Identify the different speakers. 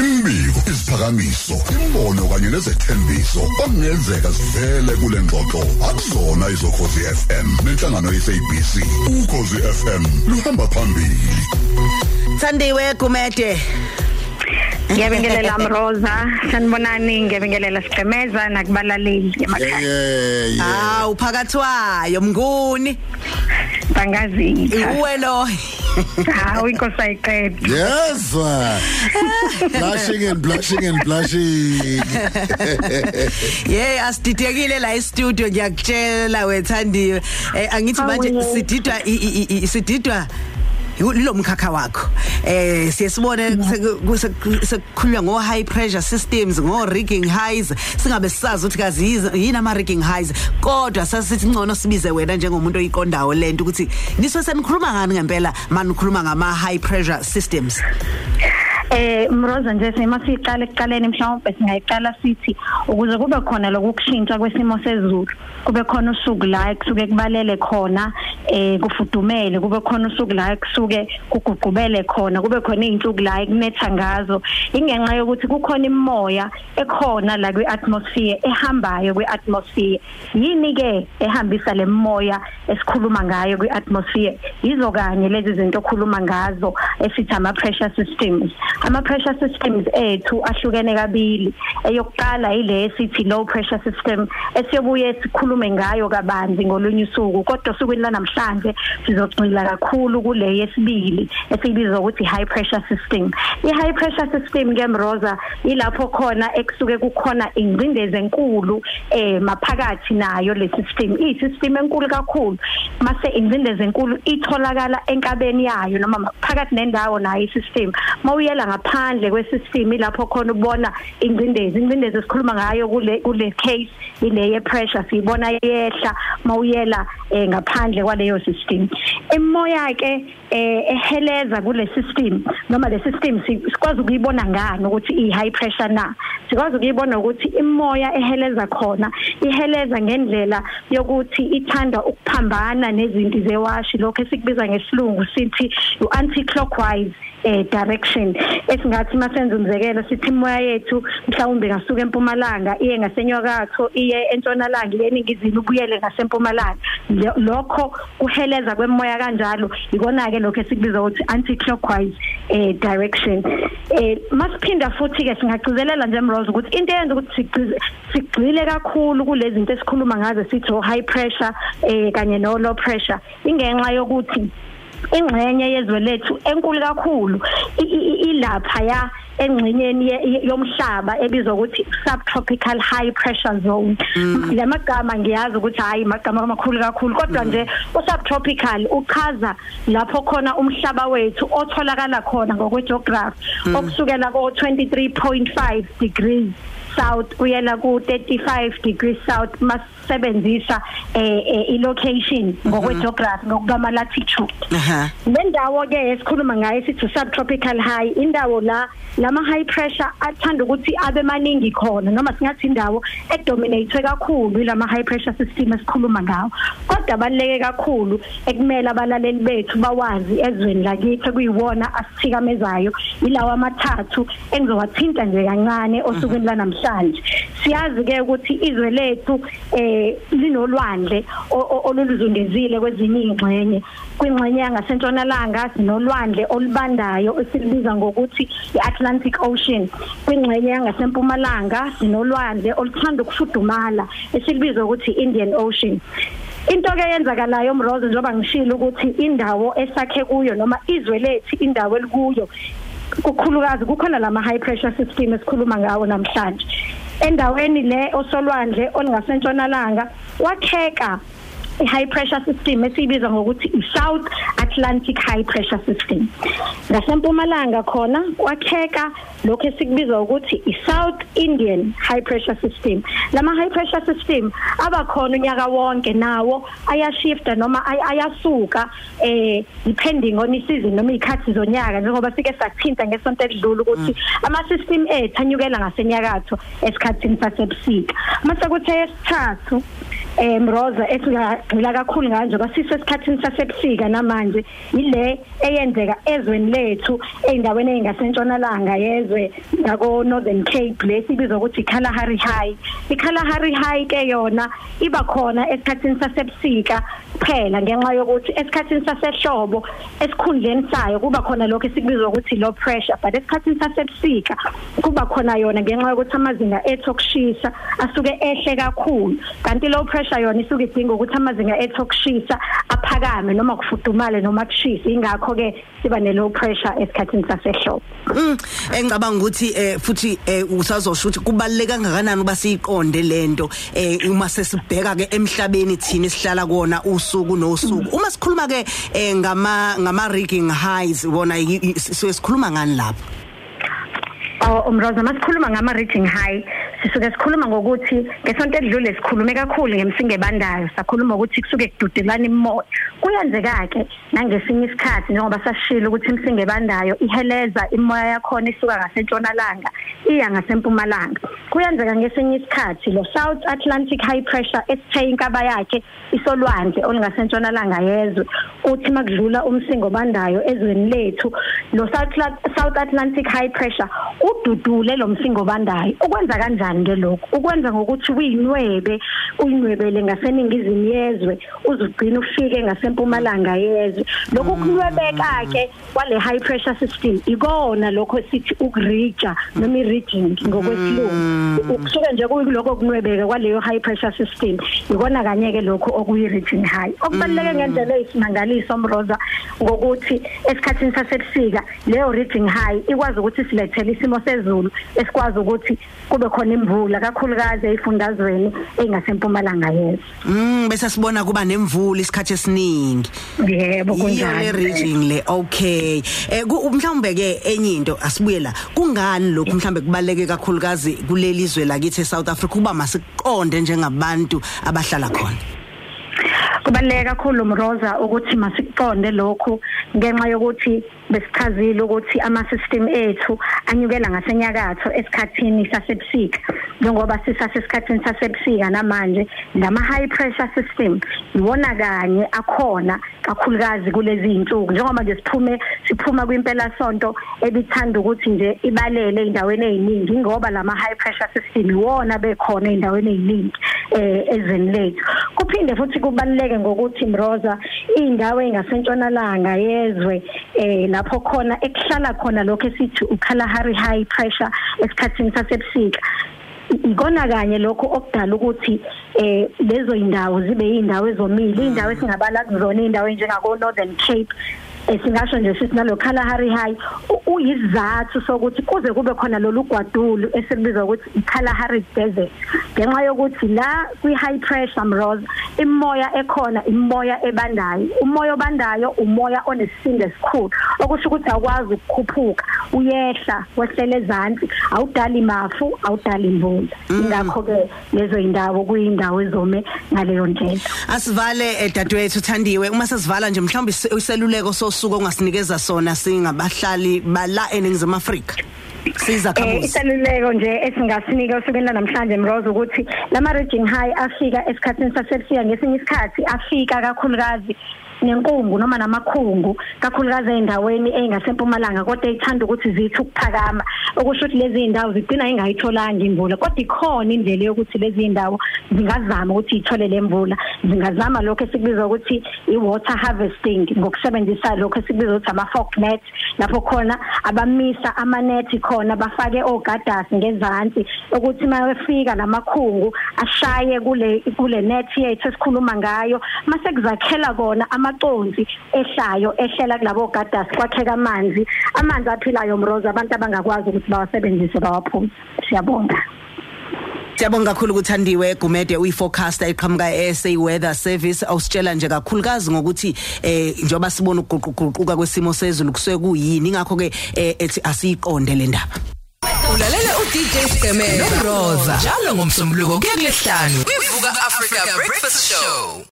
Speaker 1: Imbiko, isiphakamiso, imbono kanye nezethembiso okungenzeka sivele kule ngxoxo akuzona izokhozi FM nenhlangano yeSABC. Ukhozi FM luhamba phambili.
Speaker 2: Thandiwe Gumede.
Speaker 3: Ngiyabingelela Mroza, sanibonani ngiyabingelela Sigcemeza nakubalaleli emakhaya.
Speaker 4: yeah yeah
Speaker 2: Ah uphakathwayo mnguni.
Speaker 3: Bangazitha.
Speaker 2: Uwe lo.
Speaker 3: Hawu inkosi ayiqeda.
Speaker 4: yezwa blushing and blushing and blushing
Speaker 2: Yeah asididekile la e-studio ngiyakutshela wethandiwe. Eh angithi manje
Speaker 3: Hawu.
Speaker 2: sididwa i- i- i- sididwa lo mkhakha wakho. Eh siyesibone sekukhulunywa ngo high pressure systems ngo rigging highs. Singabe sisazi ukuthi kazi yini ama rigging highs kodwa sasithi ngcono sibize wena njengomuntu oyiqondawo lento ukuthi niso senikhuluma ngani ngempela? Manikhuluma ngama high pressure systems?
Speaker 3: Eh Mroza nje sima siqala ekuqaleni mhlawumbe singayiqala sithi ukuze kube khona lokushintsha kwesimo sezulu kube khona usuku la kusuke kubalele khona eh kufudumele kube khona usuku la kusuke kuguqubele khona kube khona izinsuku la kunetha ngazo. Ingenxa yokuthi kukhona imimoya ekhona la kwi-atmosphere ehambayo kwi-atmosphere. Yini ke ehambisa le moya esikhuluma ngayo kwi-atmosphere? Yizo kanye lezi zinto okhuluma ngazo esithi ama pressure systems. Ama pressure systems ethu ahlukene kabili. Eyokuqala ile esithi low pressure system esiyobuye sikhulume ngayo kabanzi ngolunye usuku kodwa usukwini lanamhlanje sizogcila kakhulu kule yesibili esibiza ukuthi high pressure system. I high pressure system ke Mroza ilapho khona ekusuke kukhona ingcindezi enkulu eh maphakathi nayo le system. I system enkulu kakhulu. Mase ingcindezi enkulu itholakala enkabeni yayo noma phakathi nendawo nayo i-system. Mawuyela ngaphandle kwe-system ilapho khona ubona ingcindezi ingcindezi esikhuluma ngayo kule kule case ile ye pressure siyibona yehla mawuyela eh, ngaphandle kwaleyo system. Emoya ke eh, eheleza kule system noma le system si- sikwazi ukuyibona ngani ukuthi i high pressure na? Sikwazi ukuyibona ukuthi imoya eheleza khona iheleza ngendlela yokuthi ithanda ukuphambana nezinto zewashi lokho esikubiza ngesilungu sithi u-anti clockwise eh direction. Esingathi masenza umzekelo sithi imoya yethu mhlawumbe ngasuka empumalanga iye ngasenyakatho iye entshonalanga iye eningizimu ubuyele ngasempumalanga Lo- lokho kuheleza kwemoya kanjalo. Ikona ke lokho esikubiza ukuthi anti clockwise eh direction. Eh masiphinda futhi ke singagcizelela nje Mrose ukuthi into eyenza ukuthi sigcize sigcile kakhulu kulezi zinto esikhuluma ngazo sithi oh, high pressure eh kanye no low pressure. Ingenxa yokuthi ingxenye yezwe lethu enkulu kakhulu i- i- i- ilapha ya engxenyeni ye- ye- yomhlaba ebizwa ukuthi subtropical high pressure zone. Lamagama ngiyazi ukuthi hayi magama amakhulu kakhulu kodwa nje usubtropical uchaza lapho khona umhlaba wethu otholakala khona ngokwegeography okusukela ko 23.5 degrees. South uyela ku 35 degrees south masebenzisa eh eh, i-location ngokwegeography ngokukama latitude
Speaker 2: aha.
Speaker 3: Lendawo ke esikhuluma ngayo sithi subtropical high indawo la lama high pressure athanda ukuthi abe maningi khona noma singathi indawo edominate kakhulu lama high pressure system esikhuluma ngawo. Kodwa baleke kakhulu ekumele abalaleli bethu bawazi ezweni lakithi kuyiwona asithikamezayo ilawa amathathu engizowathinta nje kancane osukwini lanamhlanje siyazi ke ukuthi izwe lethu eh linolwandle o- o- oluluzundezile kwezinye ingxenye kwingxenye yangasentshonalanga sinolwandle olubandayo esilibiza ngokuthi i-Atlantic Ocean. Kwingxenye yangasempumalanga sinolwandle oluthanda ukufudumala esilibiza ukuthi Indian Ocean. Into ke yenzakalayo Mrose njengoba ngishilo ukuthi indawo esakhe kuyo noma izwe lethu indawo elikuyo kukhulukazi kukhona lama high pressure system esikhuluma ngawo namhlanje. Endaweni le osolwandle olingasentshonalanga wakheka i-high pressure system esiyibiza ngokuthi i-South Atlantic high pressure system. Ngasempumalanga khona kwakheka lokho esikubiza ukuthi i-South Indian high pressure system. Lama high pressure system abakhona unyaka wonke nawo ayashifta noma ay- ayasuka eh depending on isizini noma izikhathi zonyaka njengoba sike sakuthinta ngesonto edlule ukuthi ama system ethu anyukela ngasenyakatho esikhathini sasebusika. Mase kuthe esithathu eh Mroza esingagxila kakhulu ngayo njengoba sisesikhathini sasebusika namanje. Ile eyenzeka ezweni lethu eindaweni engasentshonalanga yezwe ngako Northern Cape lesibizwa ukuthi Kalahari High. iKalahari High ke yona iba khona esikhathini sasebusika kuphela ngenxa yokuthi esikhathini sasehlobo esikhundleni sayo kuba khona lokho esikubiza ukuthi low pressure but esikhathini sasebusika kuba khona yona ngenxa yokuthi amazinga ethu okushisa asuke ehle kakhulu. Kanti low pressure yona isuke idinga ukuthi amazinga ethu okushisa aphakame noma kufudumale noma kushisa ingakho ke siba ne low pressure esikhathini sasehlobo.
Speaker 2: Mm engicabanga ukuthi eh futhi eh usazosho ukuthi kubaleka kangakanani uba siyiqonde lento eh uma sesibheka ke emhlabeni thina esihlala kuona usuku nosuku. Uma sikhuluma ke eh ngama ngama rigging highs bona sikhuluma ngani lapho?
Speaker 3: Oh umroza masikhuluma ngama rating high sisuke sikhuluma ngokuthi ngesonto edlule sikhulume kakhulu ngemsinge bandayo sakhuluma ukuthi kusuke kududelana imoya kuyenzeka ke nangesinye isikhathi njengoba sashilo ukuthi imsinge bandayo iheleza imoya yakhona isuka ngasentshonalanga. Iya ngasempumalanga. Kuyenzeka ngesinye isikhathi lo South Atlantic high pressure esithe inkaba yakhe isolwandle olungasentshonalanga yezwe uthi makudlula umsingo bandayo ezweni lethu lo South Atlantic high pressure ududule lo msingo bandayo ukwenza kanjani ke lokho ukwenza ngokuthi uyinwebe uyinwebele ngaseningizimu yezwe uzugcina ufike ngasempumalanga yezwe. Lokhu kunwebeka ke kwale high pressure system ikona lokho sithi ukurija noma iridging ngokwesilungu. Ukusuke nje kuyiloko kunwebeka kwaleyo high pressure system ikona kanye ke lokho okuyi region high okubaleke ngendlela eyisimangaliso mroza ngokuthi esikhathini sasebusika leyo region high ikwazi ukuthi silethele isimo sezulu esikwazi ukuthi kube khona imvula kakhulukazi ezifundazweni engasempumalanga yezwe.
Speaker 2: Mm bese sibona kuba nemvula isikhathi esiningi.
Speaker 3: Yebo kunjalo.
Speaker 2: Region le okay. Eh mhlawumbe ke enye into asibuye la kungani lokhu mhlawumbe kubaleke kakhulukazi kuleli zwe lakithi eSouth Africa kuba masiqonde njengabantu abahlala khona.
Speaker 3: Kubaleka kakhulu mroza ukuthi masiqonde lokhu ngenxa yokuthi besichazile ukuthi ama system ethu anyukela ngasenyakatho esikhathini sasebusika. Njengoba sisasesikhathini sasebusika namanje ngama high pressure system iwona kanye akhona kakhulukazi kulezi insuku njengoba nje siphume siphuma kwimpela sonto ebithanda ukuthi nje ibalele endaweni eziningi ngoba lama high pressure system iwona bekhona endaweni eziningi eh ezweni lethu. Kuphinde futhi kubaluleke ngokuthi Mroza indawo engasentshonalanga yezwe eh lapho khona ekuhlala khona lokho esithi uKalahari high pressure esikhathini sasebusika. Ikona kanye lokho okudala ukuthi eh lezo indawo zibe indawo ezomile indawo esingabala kuzona indawo njengako Northern Cape. Esingasho nje sithi nalo Kalahari High uyizathu sokuthi kuze kube khona lolu gwadulu esikubiza ukuthi iKalahari Desert. Ngenxa yokuthi la kwi high pressure mroz imoya ekhona imoya ebandayo. Umoya obandayo umoya onesisindo esikhulu. Okusho ukuthi awukwazi ukukhuphuka uyehla wehlele ezantsi awudali mafu awudali imvula ingakho ke lezo indawo kuyindawo ezome ngaleyo ndlela.
Speaker 2: Asivale dadewethu uthandiwe. Uma sesivala nje mhlawumbe iseluleko sosuku ongasinikeza sona singabahlali bala eningizimu Afrika? Siza khamuzi
Speaker 3: eh iseluleko nje esingasinika usukela namhlanje mrozo ukuthi lama region high afika esikhathini sasebusika ngesinye isikhathi afika kakhulukazi. Nenkungu noma namakhungu kakhulukazi endaweni engasempumalanga kodwa ithanda ukuthi zithi ukuphakama. Okusho ukuthi lezi indawo zigcina ingayitholanga imvula kodwa ikhona indlela yokuthi lezi indawo zingazama ukuthi ithole lemvula zingazama lokho esikubiza ukuthi i-water harvesting ngokusebenzisa lokho esikubiza ukuthi ama-fork net. Lapho khona abamisa amanethi khona bafake ogadasi ngezansi ukuthi mayefika lamakhungu ashaye kule kule net yethu esikhuluma ngayo mase kuzakhela kona amaconsi ehlayo ehlela kulabo gadasi kwakheka amanzi. Amanzi aphilayo mroza abantu abangakwazi ukuthi bawasebenzise bawaphuze siyabonga.
Speaker 2: Siyabonga kakhulu ukuthandiwe Gumede uyiforecaster eqhamuka eSA Weather Service awusitshela nje kakhulukazi ngokuthi eh njoba sibona ukuguquguquka kwesimo sezulu kusuke kuyini. Ingakho ke ethi asiyiqonde le ndaba.
Speaker 5: Ulalela uDJ Stemela. noRosa njalo ngomsombuluko kuya kulesihlanu kwivuka Africa Breakfast Show.